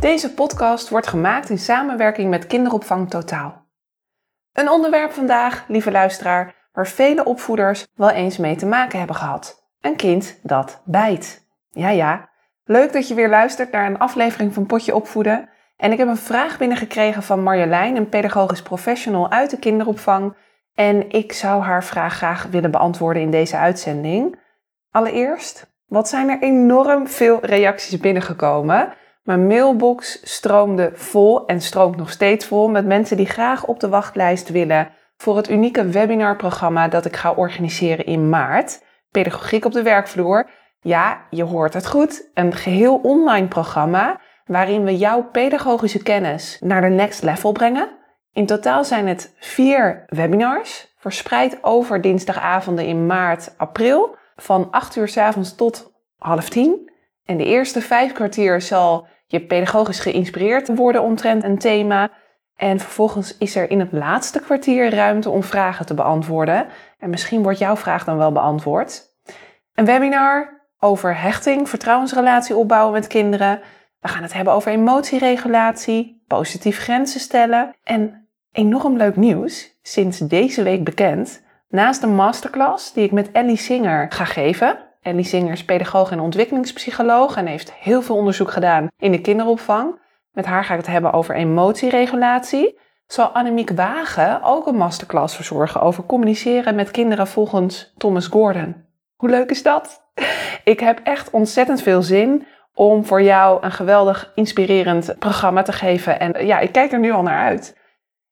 Deze podcast wordt gemaakt in samenwerking met Kinderopvang Totaal. Een onderwerp vandaag, lieve luisteraar, waar vele opvoeders wel eens mee te maken hebben gehad. Een kind dat bijt. Ja, ja. Leuk dat je weer luistert naar een aflevering van Potje Opvoeden. En ik heb een vraag binnengekregen van Marjolein, een pedagogisch professional uit de kinderopvang. En ik zou haar vraag graag willen beantwoorden in deze uitzending. Allereerst, wat zijn er enorm veel reacties binnengekomen? Mijn mailbox stroomde vol en stroomt nog steeds vol met mensen die graag op de wachtlijst willen voor het unieke webinarprogramma dat ik ga organiseren in maart. Pedagogiek op de werkvloer. Ja, je hoort het goed. Een geheel online programma waarin we jouw pedagogische kennis naar de next level brengen. In totaal zijn het vier webinars, verspreid over dinsdagavonden in maart, april, van 8 uur s avonds tot half tien. En de eerste vijf kwartier zal je pedagogisch geïnspireerd worden omtrent een thema. En vervolgens is er in het laatste kwartier ruimte om vragen te beantwoorden. En misschien wordt jouw vraag dan wel beantwoord. Een webinar over hechting, vertrouwensrelatie opbouwen met kinderen. We gaan het hebben over emotieregulatie, positief grenzen stellen. En enorm leuk nieuws, sinds deze week bekend. Naast de masterclass die ik met Ellie Singer ga geven, Ellie Singer is pedagoog en ontwikkelingspsycholoog en heeft heel veel onderzoek gedaan in de kinderopvang. Met haar ga ik het hebben over emotieregulatie. Zal Annemiek Wagen ook een masterclass verzorgen over communiceren met kinderen volgens Thomas Gordon. Hoe leuk is dat? Ik heb echt ontzettend veel zin om voor jou een geweldig inspirerend programma te geven. En ja, ik kijk er nu al naar uit.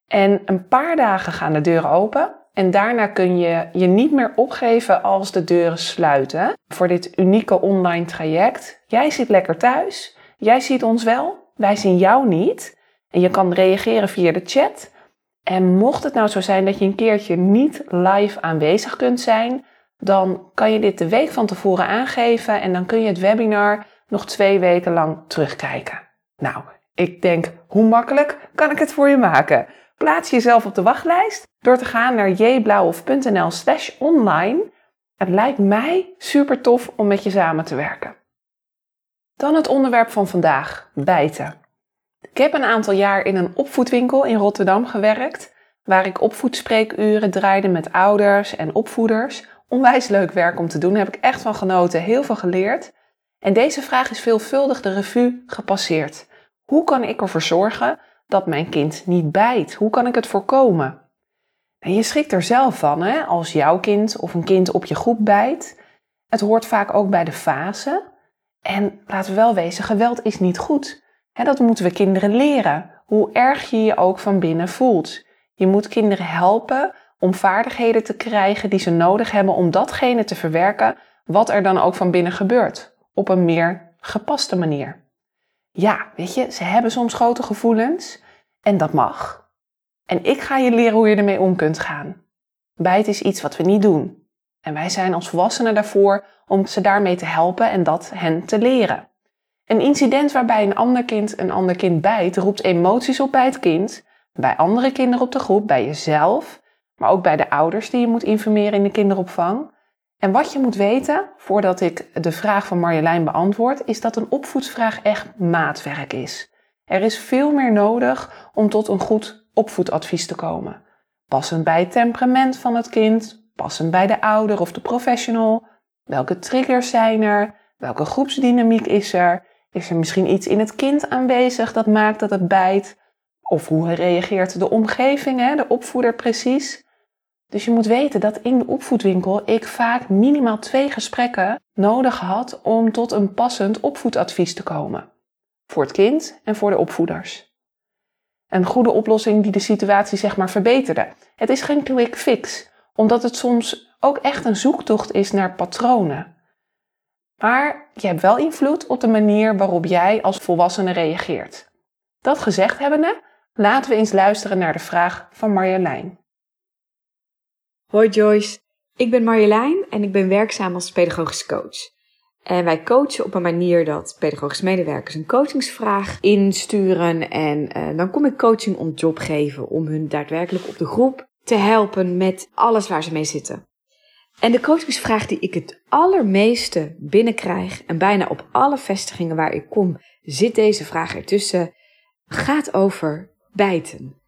En een paar dagen gaan de deuren open. En daarna kun je je niet meer opgeven als de deuren sluiten voor dit unieke online traject. Jij zit lekker thuis. Jij ziet ons wel. Wij zien jou niet. En je kan reageren via de chat. En mocht het nou zo zijn dat je een keertje niet live aanwezig kunt zijn, dan kan je dit de week van tevoren aangeven en dan kun je het webinar nog twee weken lang terugkijken. Nou, ik denk, hoe makkelijk kan ik het voor je maken? Plaats jezelf op de wachtlijst door te gaan naar jblauwhof.nl slash online. Het lijkt mij super tof om met je samen te werken. Dan het onderwerp van vandaag, bijten. Ik heb een aantal jaar in een opvoedwinkel in Rotterdam gewerkt, waar ik opvoedspreekuren draaide met ouders en opvoeders. Onwijs leuk werk om te doen, daar heb ik echt van genoten, heel veel geleerd. En deze vraag is veelvuldig de revue gepasseerd. Hoe kan ik ervoor zorgen dat mijn kind niet bijt? Hoe kan ik het voorkomen? En je schrikt er zelf van, hè? als jouw kind of een kind op je groep bijt. Het hoort vaak ook bij de fase. En laten we wel wezen, geweld is niet goed. Dat moeten we kinderen leren, hoe erg je je ook van binnen voelt. Je moet kinderen helpen om vaardigheden te krijgen die ze nodig hebben om datgene te verwerken wat er dan ook van binnen gebeurt, op een meer gepaste manier. Ja, weet je, ze hebben soms grote gevoelens en dat mag. En ik ga je leren hoe je ermee om kunt gaan. Bijt is iets wat we niet doen. En wij zijn als volwassenen daarvoor om ze daarmee te helpen en dat hen te leren. Een incident waarbij een ander kind een ander kind bijt, roept emoties op bij het kind, bij andere kinderen op de groep, bij jezelf, maar ook bij de ouders die je moet informeren in de kinderopvang. En wat je moet weten, voordat ik de vraag van Marjolein beantwoord, is dat een opvoedsvraag echt maatwerk is. Er is veel meer nodig om tot een goed opvoedadvies te komen. Passend bij het temperament van het kind, passend bij de ouder of de professional. Welke triggers zijn er? Welke groepsdynamiek is er? Is er misschien iets in het kind aanwezig dat maakt dat het bijt? Of hoe reageert de omgeving, hè, de opvoeder precies? Dus je moet weten dat in de opvoedwinkel ik vaak minimaal twee gesprekken nodig had om tot een passend opvoedadvies te komen. Voor het kind en voor de opvoeders. Een goede oplossing die de situatie zeg maar verbeterde. Het is geen quick fix, omdat het soms ook echt een zoektocht is naar patronen. Maar je hebt wel invloed op de manier waarop jij als volwassene reageert. Dat gezegd hebbende, laten we eens luisteren naar de vraag van Marjolein. Hoi Joyce, ik ben Marjolein en ik ben werkzaam als pedagogisch coach. En wij coachen op een manier dat pedagogisch medewerkers een coachingsvraag insturen. En uh, dan kom ik coaching on job geven om hun daadwerkelijk op de groep te helpen met alles waar ze mee zitten. En de coachingsvraag die ik het allermeeste binnenkrijg, en bijna op alle vestigingen waar ik kom, zit deze vraag ertussen, gaat over bijten.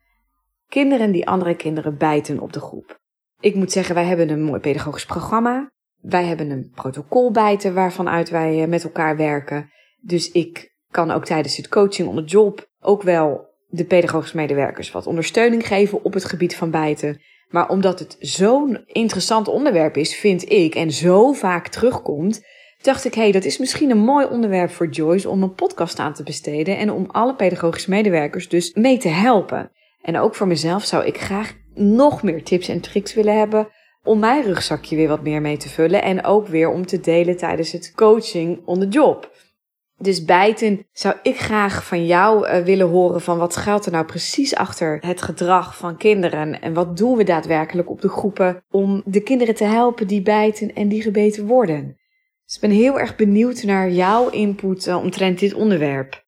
Kinderen die andere kinderen bijten op de groep. Ik moet zeggen, wij hebben een mooi pedagogisch programma. Wij hebben een protocol bijten waarvan uit wij eh, met elkaar werken. Dus ik kan ook tijdens het coaching on the job ook wel de pedagogische medewerkers wat ondersteuning geven op het gebied van bijten. Maar omdat het zo'n interessant onderwerp is, vind ik, en zo vaak terugkomt, dacht ik, hé, hey, dat is misschien een mooi onderwerp voor Joyce om een podcast aan te besteden en om alle pedagogische medewerkers dus mee te helpen. En ook voor mezelf zou ik graag nog meer tips en tricks willen hebben om mijn rugzakje weer wat meer mee te vullen en ook weer om te delen tijdens het coaching on the job. Dus bijten zou ik graag van jou uh, willen horen van wat schuilt er nou precies achter het gedrag van kinderen en wat doen we daadwerkelijk op de groepen om de kinderen te helpen die bijten en die gebeten worden. Dus ik ben heel erg benieuwd naar jouw input uh, omtrent dit onderwerp.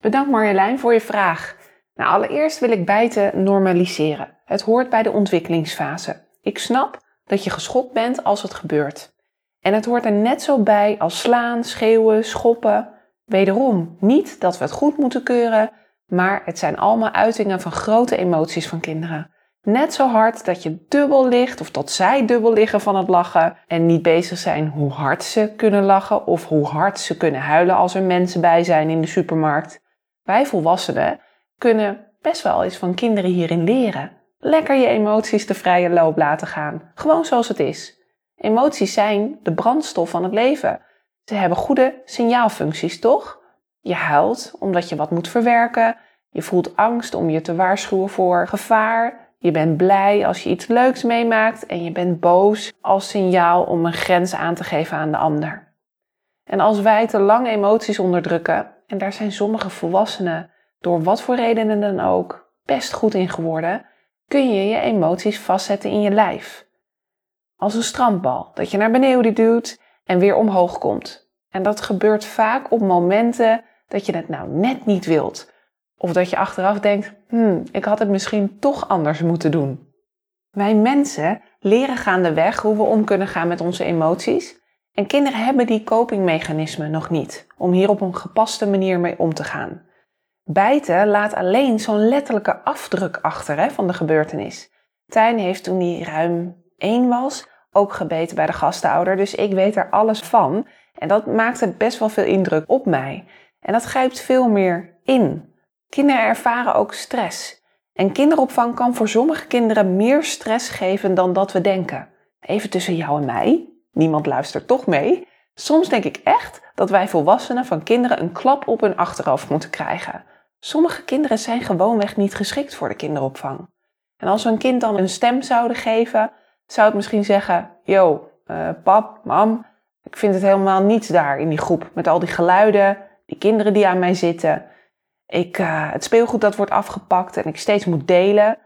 Bedankt Marjolein voor je vraag. Nou, allereerst wil ik bijten normaliseren. Het hoort bij de ontwikkelingsfase. Ik snap dat je geschokt bent als het gebeurt. En het hoort er net zo bij als slaan, schreeuwen, schoppen. Wederom, niet dat we het goed moeten keuren, maar het zijn allemaal uitingen van grote emoties van kinderen. Net zo hard dat je dubbel ligt of dat zij dubbel liggen van het lachen en niet bezig zijn hoe hard ze kunnen lachen of hoe hard ze kunnen huilen als er mensen bij zijn in de supermarkt. Wij volwassenen kunnen best wel eens van kinderen hierin leren. Lekker je emoties de vrije loop laten gaan, gewoon zoals het is. Emoties zijn de brandstof van het leven. Ze hebben goede signaalfuncties, toch? Je huilt omdat je wat moet verwerken. Je voelt angst om je te waarschuwen voor gevaar. Je bent blij als je iets leuks meemaakt. En je bent boos als signaal om een grens aan te geven aan de ander. En als wij te lang emoties onderdrukken, en daar zijn sommige volwassenen door wat voor redenen dan ook best goed in geworden, kun je je emoties vastzetten in je lijf als een strandbal, dat je naar beneden duwt en weer omhoog komt. En dat gebeurt vaak op momenten dat je het nou net niet wilt. Of dat je achteraf denkt, hmm, ik had het misschien toch anders moeten doen. Wij mensen leren gaandeweg hoe we om kunnen gaan met onze emoties. En kinderen hebben die copingmechanismen nog niet, om hier op een gepaste manier mee om te gaan. Bijten laat alleen zo'n letterlijke afdruk achter hè, van de gebeurtenis. Tijn heeft toen hij ruim één was, ook gebeten bij de gastouder. Dus ik weet er alles van. En dat maakte best wel veel indruk op mij. En dat grijpt veel meer in. Kinderen ervaren ook stress. En kinderopvang kan voor sommige kinderen meer stress geven dan dat we denken. Even tussen jou en mij. Niemand luistert toch mee. Soms denk ik echt dat wij volwassenen van kinderen een klap op hun achterhoofd moeten krijgen. Sommige kinderen zijn gewoonweg niet geschikt voor de kinderopvang. En als we een kind dan een stem zouden geven, zou het misschien zeggen: Yo, uh, pap, mam, ik vind het helemaal niets daar in die groep. Met al die geluiden, die kinderen die aan mij zitten. Ik, uh, het speelgoed dat wordt afgepakt en ik steeds moet delen.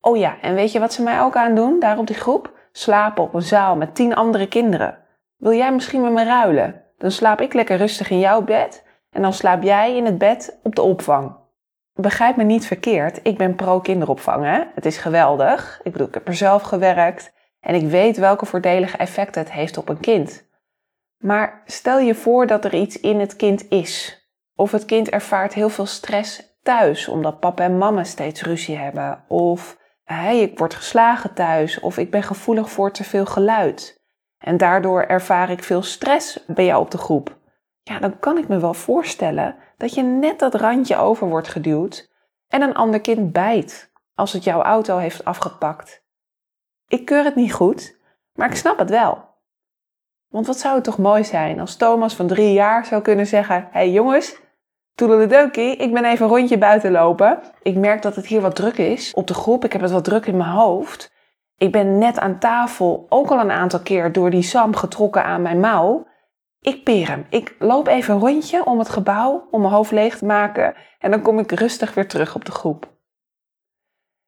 Oh ja, en weet je wat ze mij ook aan doen daar op die groep? Slapen op een zaal met tien andere kinderen. Wil jij misschien met me ruilen? Dan slaap ik lekker rustig in jouw bed en dan slaap jij in het bed op de opvang. Begrijp me niet verkeerd, ik ben pro-kinderopvang. Hè? Het is geweldig. Ik bedoel, ik heb er zelf gewerkt. En ik weet welke voordelige effecten het heeft op een kind. Maar stel je voor dat er iets in het kind is. Of het kind ervaart heel veel stress thuis omdat papa en mama steeds ruzie hebben. Of hey, ik word geslagen thuis. Of ik ben gevoelig voor te veel geluid. En daardoor ervaar ik veel stress bij jou op de groep. Ja, dan kan ik me wel voorstellen dat je net dat randje over wordt geduwd en een ander kind bijt als het jouw auto heeft afgepakt ik keur het niet goed, maar ik snap het wel. Want wat zou het toch mooi zijn als Thomas van drie jaar zou kunnen zeggen: Hé hey jongens, toedeledokie, ik ben even een rondje buiten lopen. Ik merk dat het hier wat druk is op de groep. Ik heb het wat druk in mijn hoofd. Ik ben net aan tafel ook al een aantal keer door die Sam getrokken aan mijn mouw. Ik peer hem. Ik loop even een rondje om het gebouw, om mijn hoofd leeg te maken en dan kom ik rustig weer terug op de groep.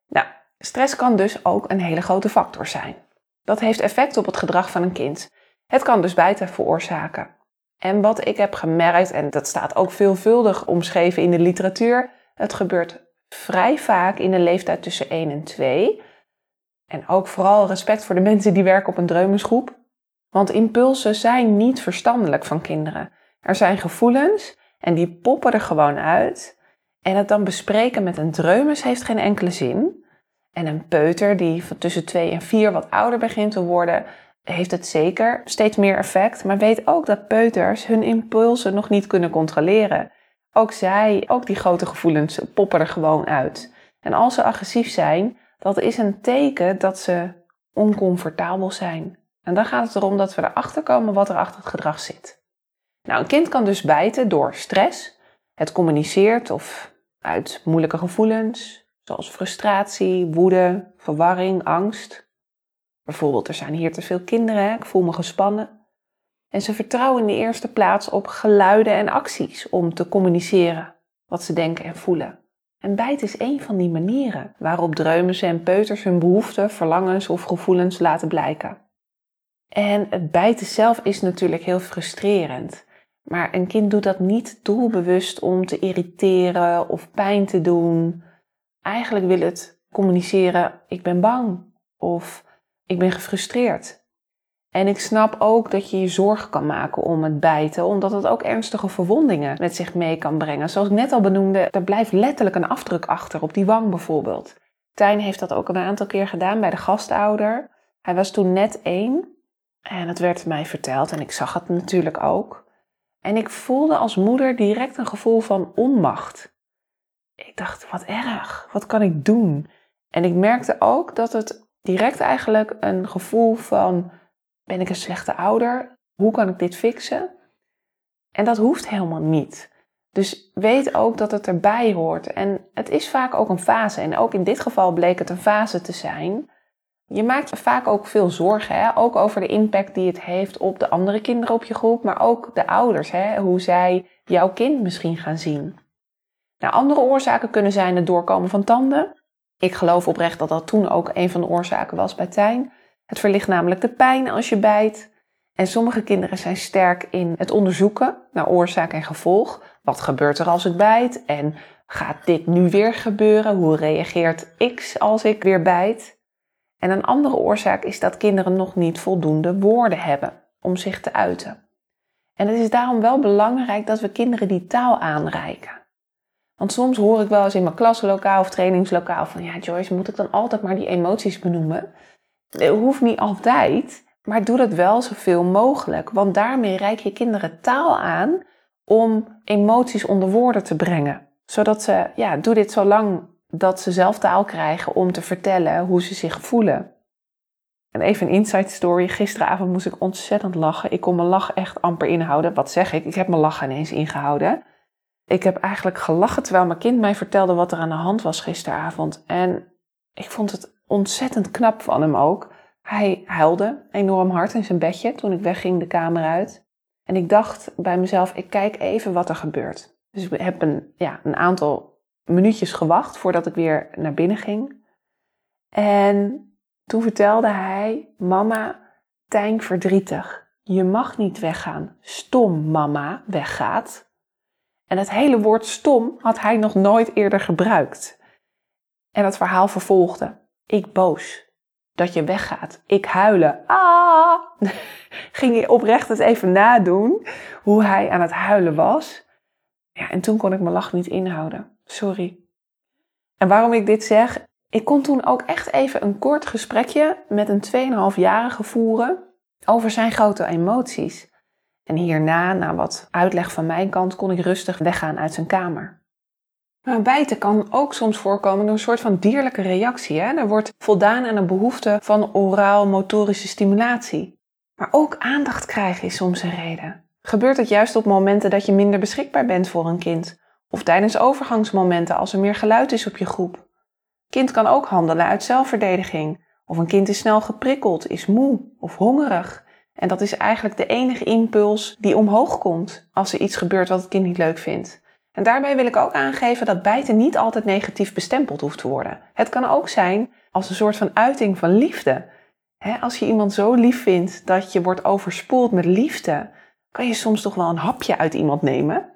Nou, stress kan dus ook een hele grote factor zijn. Dat heeft effect op het gedrag van een kind. Het kan dus bijten veroorzaken. En wat ik heb gemerkt, en dat staat ook veelvuldig omschreven in de literatuur, het gebeurt vrij vaak in de leeftijd tussen 1 en 2. En ook vooral respect voor de mensen die werken op een dreumensgroep. Want impulsen zijn niet verstandelijk van kinderen. Er zijn gevoelens en die poppen er gewoon uit. En het dan bespreken met een dreumes heeft geen enkele zin. En een peuter die van tussen 2 en 4 wat ouder begint te worden, heeft het zeker steeds meer effect. Maar weet ook dat peuters hun impulsen nog niet kunnen controleren. Ook zij, ook die grote gevoelens, poppen er gewoon uit. En als ze agressief zijn, dat is een teken dat ze oncomfortabel zijn. En dan gaat het erom dat we erachter komen wat er achter het gedrag zit. Nou, een kind kan dus bijten door stress. Het communiceert of uit moeilijke gevoelens, zoals frustratie, woede, verwarring, angst. Bijvoorbeeld, er zijn hier te veel kinderen, ik voel me gespannen. En ze vertrouwen in de eerste plaats op geluiden en acties om te communiceren wat ze denken en voelen. En bijten is een van die manieren waarop dreumen en peuters hun behoeften, verlangens of gevoelens laten blijken. En het bijten zelf is natuurlijk heel frustrerend. Maar een kind doet dat niet doelbewust om te irriteren of pijn te doen. Eigenlijk wil het communiceren: ik ben bang of ik ben gefrustreerd. En ik snap ook dat je je zorgen kan maken om het bijten, omdat het ook ernstige verwondingen met zich mee kan brengen. Zoals ik net al benoemde, er blijft letterlijk een afdruk achter op die wang bijvoorbeeld. Tijn heeft dat ook een aantal keer gedaan bij de gastouder. Hij was toen net één en het werd mij verteld en ik zag het natuurlijk ook. En ik voelde als moeder direct een gevoel van onmacht. Ik dacht, wat erg, wat kan ik doen? En ik merkte ook dat het direct eigenlijk een gevoel van, ben ik een slechte ouder? Hoe kan ik dit fixen? En dat hoeft helemaal niet. Dus weet ook dat het erbij hoort. En het is vaak ook een fase. En ook in dit geval bleek het een fase te zijn. Je maakt vaak ook veel zorgen, hè? ook over de impact die het heeft op de andere kinderen op je groep, maar ook de ouders, hè? hoe zij jouw kind misschien gaan zien. Nou, andere oorzaken kunnen zijn het doorkomen van tanden. Ik geloof oprecht dat dat toen ook een van de oorzaken was bij Tijn. Het verlicht namelijk de pijn als je bijt. En sommige kinderen zijn sterk in het onderzoeken naar oorzaak en gevolg. Wat gebeurt er als ik bijt? En gaat dit nu weer gebeuren? Hoe reageert X als ik weer bijt? En een andere oorzaak is dat kinderen nog niet voldoende woorden hebben om zich te uiten. En het is daarom wel belangrijk dat we kinderen die taal aanreiken. Want soms hoor ik wel eens in mijn klaslokaal of trainingslokaal van ja Joyce, moet ik dan altijd maar die emoties benoemen? Dat hoeft niet altijd, maar doe dat wel zoveel mogelijk. Want daarmee reik je kinderen taal aan om emoties onder woorden te brengen. Zodat ze, ja, doe dit zo lang dat ze zelf taal krijgen om te vertellen hoe ze zich voelen. En even een inside story. Gisteravond moest ik ontzettend lachen. Ik kon mijn lach echt amper inhouden. Wat zeg ik? Ik heb mijn lach ineens ingehouden. Ik heb eigenlijk gelachen terwijl mijn kind mij vertelde wat er aan de hand was gisteravond. En ik vond het ontzettend knap van hem ook. Hij huilde enorm hard in zijn bedje toen ik wegging de kamer uit. En ik dacht bij mezelf, ik kijk even wat er gebeurt. Dus ik heb een, ja, een aantal minuutjes gewacht voordat ik weer naar binnen ging. En toen vertelde hij: Mama, Tijn verdrietig. Je mag niet weggaan. Stom, mama, weggaat. En het hele woord stom had hij nog nooit eerder gebruikt. En het verhaal vervolgde. Ik boos. Dat je weggaat. Ik huilen. Ah! Ging oprecht het even nadoen hoe hij aan het huilen was. Ja, en toen kon ik mijn lach niet inhouden. Sorry. En waarom ik dit zeg? Ik kon toen ook echt even een kort gesprekje met een 2,5-jarige voeren over zijn grote emoties. En hierna, na wat uitleg van mijn kant, kon ik rustig weggaan uit zijn kamer. Maar bijten kan ook soms voorkomen door een soort van dierlijke reactie. Hè? Er wordt voldaan aan een behoefte van oraal-motorische stimulatie. Maar ook aandacht krijgen is soms een reden. Gebeurt het juist op momenten dat je minder beschikbaar bent voor een kind? Of tijdens overgangsmomenten als er meer geluid is op je groep. Kind kan ook handelen uit zelfverdediging Of een kind is snel geprikkeld, is moe of hongerig. En dat is eigenlijk de enige impuls die omhoog komt als er iets gebeurt wat het kind niet leuk vindt. En daarbij wil ik ook aangeven dat bijten niet altijd negatief bestempeld hoeft te worden. Het kan ook zijn als een soort van uiting van liefde. als je iemand zo lief vindt dat je wordt overspoeld met liefde, kan je soms toch wel een hapje uit iemand nemen.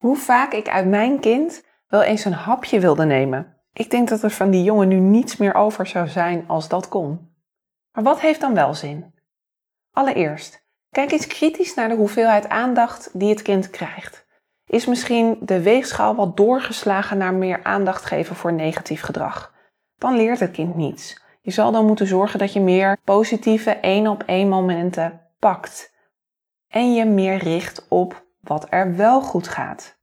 Hoe vaak ik uit mijn kind wel eens een hapje wilde nemen. Ik denk dat er van die jongen nu niets meer over zou zijn als dat kon. Maar wat heeft dan wel zin? Allereerst, kijk eens kritisch naar de hoeveelheid aandacht die het kind krijgt. Is misschien de weegschaal wat doorgeslagen naar meer aandacht geven voor negatief gedrag? Dan leert het kind niets. Je zal dan moeten zorgen dat je meer positieve één op één momenten pakt. En je meer richt op wat er wel goed gaat.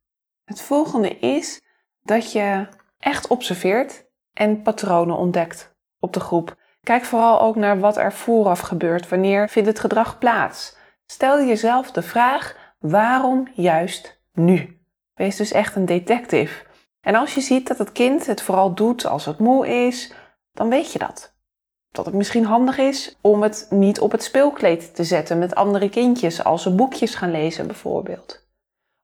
Het volgende is dat je echt observeert en patronen ontdekt op de groep. Kijk vooral ook naar wat er vooraf gebeurt. Wanneer vindt het gedrag plaats? Stel jezelf de vraag: waarom juist nu? Wees dus echt een detective. En als je ziet dat het kind het vooral doet als het moe is, dan weet je dat. Dat het misschien handig is om het niet op het speelkleed te zetten met andere kindjes als ze boekjes gaan lezen bijvoorbeeld.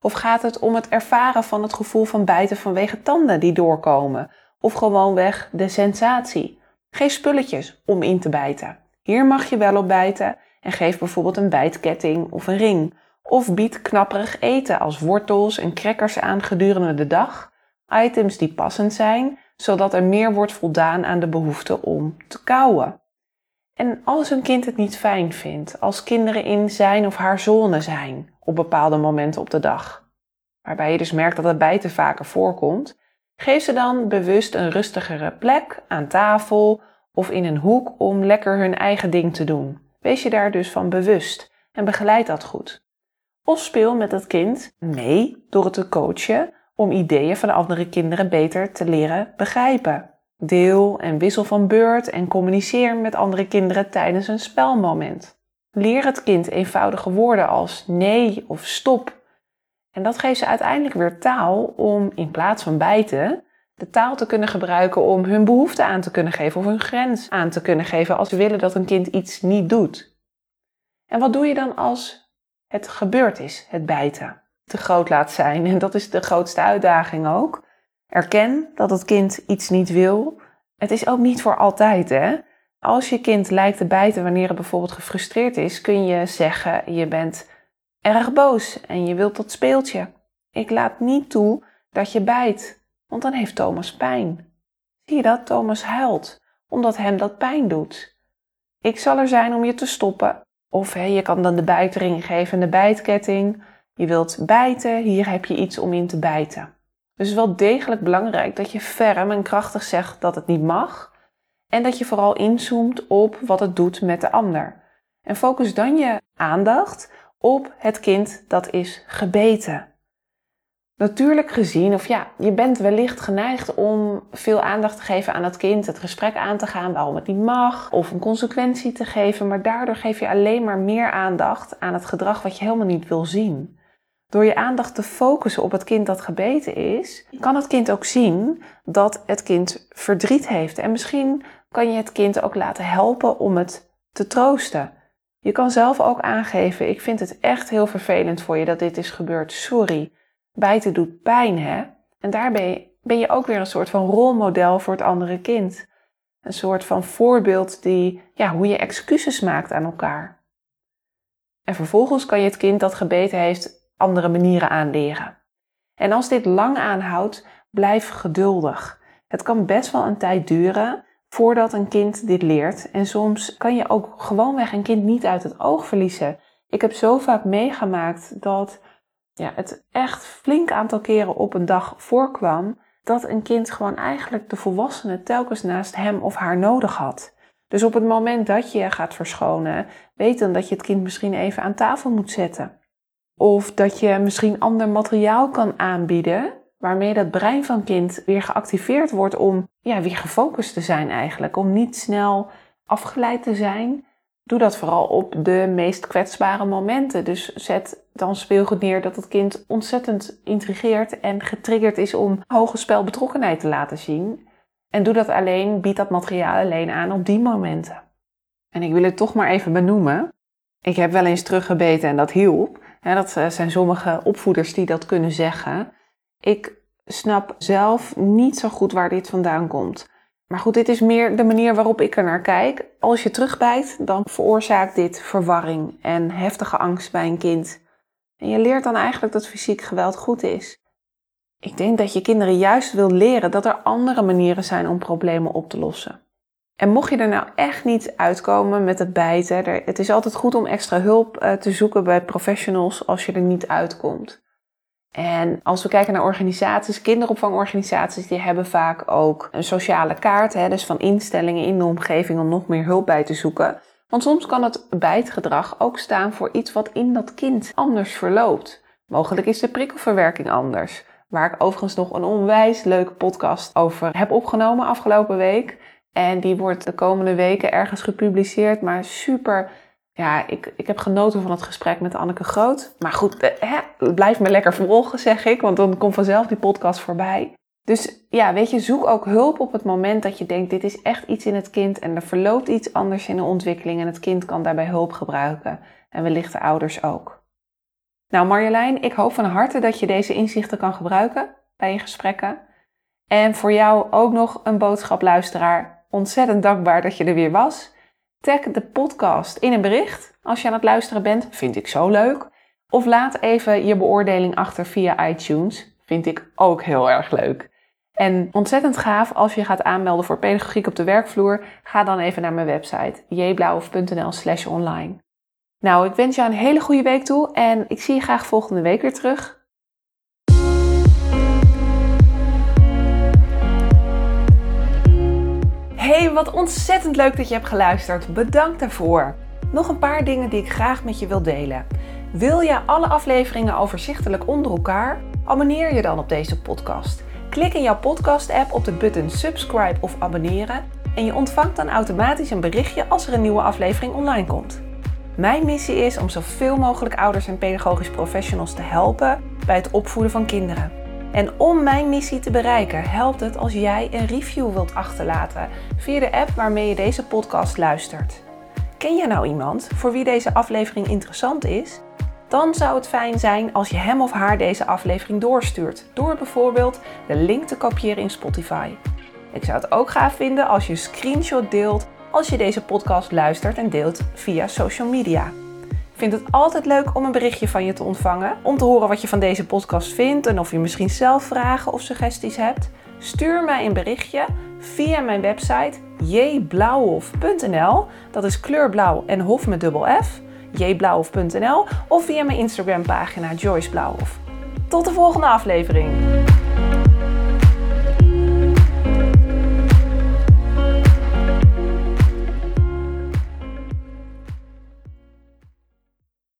Of gaat het om het ervaren van het gevoel van bijten vanwege tanden die doorkomen? Of gewoonweg de sensatie? Geef spulletjes om in te bijten. Hier mag je wel op bijten en geef bijvoorbeeld een bijtketting of een ring. Of bied knapperig eten als wortels en crackers aan gedurende de dag. Items die passend zijn, zodat er meer wordt voldaan aan de behoefte om te kauwen. En als een kind het niet fijn vindt, als kinderen in zijn of haar zone zijn op bepaalde momenten op de dag, waarbij je dus merkt dat het bijten vaker voorkomt, geef ze dan bewust een rustigere plek aan tafel of in een hoek om lekker hun eigen ding te doen. Wees je daar dus van bewust en begeleid dat goed. Of speel met het kind mee door het te coachen om ideeën van andere kinderen beter te leren begrijpen. Deel en wissel van beurt en communiceer met andere kinderen tijdens een spelmoment. Leer het kind eenvoudige woorden als nee of stop. En dat geeft ze uiteindelijk weer taal om in plaats van bijten de taal te kunnen gebruiken om hun behoefte aan te kunnen geven of hun grens aan te kunnen geven als ze willen dat een kind iets niet doet. En wat doe je dan als het gebeurd is, het bijten? Te groot laat zijn en dat is de grootste uitdaging ook. Erken dat het kind iets niet wil. Het is ook niet voor altijd, hè? Als je kind lijkt te bijten wanneer het bijvoorbeeld gefrustreerd is, kun je zeggen: Je bent erg boos en je wilt dat speeltje. Ik laat niet toe dat je bijt, want dan heeft Thomas pijn. Zie je dat? Thomas huilt, omdat hem dat pijn doet. Ik zal er zijn om je te stoppen. Of je kan dan de bijtering geven, de bijtketting. Je wilt bijten, hier heb je iets om in te bijten. Dus het is wel degelijk belangrijk dat je ferm en krachtig zegt dat het niet mag. En dat je vooral inzoomt op wat het doet met de ander. En focus dan je aandacht op het kind dat is gebeten. Natuurlijk gezien, of ja, je bent wellicht geneigd om veel aandacht te geven aan het kind, het gesprek aan te gaan waarom het niet mag, of een consequentie te geven, maar daardoor geef je alleen maar meer aandacht aan het gedrag wat je helemaal niet wil zien. Door je aandacht te focussen op het kind dat gebeten is, kan het kind ook zien dat het kind verdriet heeft. En misschien kan je het kind ook laten helpen om het te troosten. Je kan zelf ook aangeven: Ik vind het echt heel vervelend voor je dat dit is gebeurd. Sorry. Bijten doet pijn, hè? En daarbij ben je ook weer een soort van rolmodel voor het andere kind. Een soort van voorbeeld die, ja, hoe je excuses maakt aan elkaar. En vervolgens kan je het kind dat gebeten heeft andere manieren aanleren. En als dit lang aanhoudt, blijf geduldig. Het kan best wel een tijd duren voordat een kind dit leert. En soms kan je ook gewoonweg een kind niet uit het oog verliezen. Ik heb zo vaak meegemaakt dat ja, het echt flink aantal keren op een dag voorkwam dat een kind gewoon eigenlijk de volwassene telkens naast hem of haar nodig had. Dus op het moment dat je gaat verschonen, weet dan dat je het kind misschien even aan tafel moet zetten. Of dat je misschien ander materiaal kan aanbieden, waarmee dat brein van kind weer geactiveerd wordt om ja, weer gefocust te zijn eigenlijk. Om niet snel afgeleid te zijn. Doe dat vooral op de meest kwetsbare momenten. Dus zet dan speelgoed neer dat het kind ontzettend intrigeert en getriggerd is om hoge spelbetrokkenheid te laten zien. En doe dat alleen, bied dat materiaal alleen aan op die momenten. En ik wil het toch maar even benoemen. Ik heb wel eens teruggebeten en dat hielp. Dat eh, zijn sommige opvoeders die dat kunnen zeggen. Ik snap zelf niet zo goed waar dit vandaan komt. Maar goed, dit is meer de manier waarop ik er naar kijk. Als je terugbijt, dan veroorzaakt dit verwarring en heftige angst bij een kind. En je leert dan eigenlijk dat fysiek geweld goed is. Ik denk dat je kinderen juist wil leren dat er andere manieren zijn om problemen op te lossen. En mocht je er nou echt niet uitkomen met het bijten, het is altijd goed om extra hulp eh, te zoeken bij professionals als je er niet uitkomt. En als we kijken naar organisaties, kinderopvangorganisaties, die hebben vaak ook een sociale kaart, hè, dus van instellingen in de omgeving om nog meer hulp bij te zoeken. Want soms kan het bijtgedrag ook staan voor iets wat in dat kind anders verloopt. Mogelijk is de prikkelverwerking anders. Waar ik overigens nog een onwijs leuke podcast over heb opgenomen afgelopen week. En die wordt de komende weken ergens gepubliceerd. Maar super ja, ik, ik heb genoten van het gesprek met Anneke Groot. Maar goed, eh, blijf me lekker volgen, zeg ik, want dan komt vanzelf die podcast voorbij. Dus ja, weet je, zoek ook hulp op het moment dat je denkt: dit is echt iets in het kind en er verloopt iets anders in de ontwikkeling en het kind kan daarbij hulp gebruiken. En wellicht de ouders ook. Nou, Marjolein, ik hoop van harte dat je deze inzichten kan gebruiken bij je gesprekken. En voor jou ook nog een boodschap, luisteraar. Ontzettend dankbaar dat je er weer was. Tag de podcast in een bericht als je aan het luisteren bent. Vind ik zo leuk. Of laat even je beoordeling achter via iTunes. Vind ik ook heel erg leuk. En ontzettend gaaf als je gaat aanmelden voor pedagogiek op de werkvloer. Ga dan even naar mijn website jblauw.nl slash online. Nou, ik wens jou een hele goede week toe en ik zie je graag volgende week weer terug. Hey, wat ontzettend leuk dat je hebt geluisterd. Bedankt daarvoor. Nog een paar dingen die ik graag met je wil delen. Wil je alle afleveringen overzichtelijk onder elkaar? Abonneer je dan op deze podcast. Klik in jouw podcast-app op de button subscribe of abonneren en je ontvangt dan automatisch een berichtje als er een nieuwe aflevering online komt. Mijn missie is om zoveel mogelijk ouders en pedagogisch professionals te helpen bij het opvoeden van kinderen. En om mijn missie te bereiken, helpt het als jij een review wilt achterlaten via de app waarmee je deze podcast luistert. Ken je nou iemand voor wie deze aflevering interessant is? Dan zou het fijn zijn als je hem of haar deze aflevering doorstuurt, door bijvoorbeeld de link te kopiëren in Spotify. Ik zou het ook gaaf vinden als je een screenshot deelt als je deze podcast luistert en deelt via social media vind het altijd leuk om een berichtje van je te ontvangen. Om te horen wat je van deze podcast vindt en of je misschien zelf vragen of suggesties hebt. Stuur mij een berichtje via mijn website jblauwhof.nl. Dat is kleurblauw en hof met dubbel F. jblauwhof.nl of via mijn Instagram pagina Joyce Blauwhof. Tot de volgende aflevering.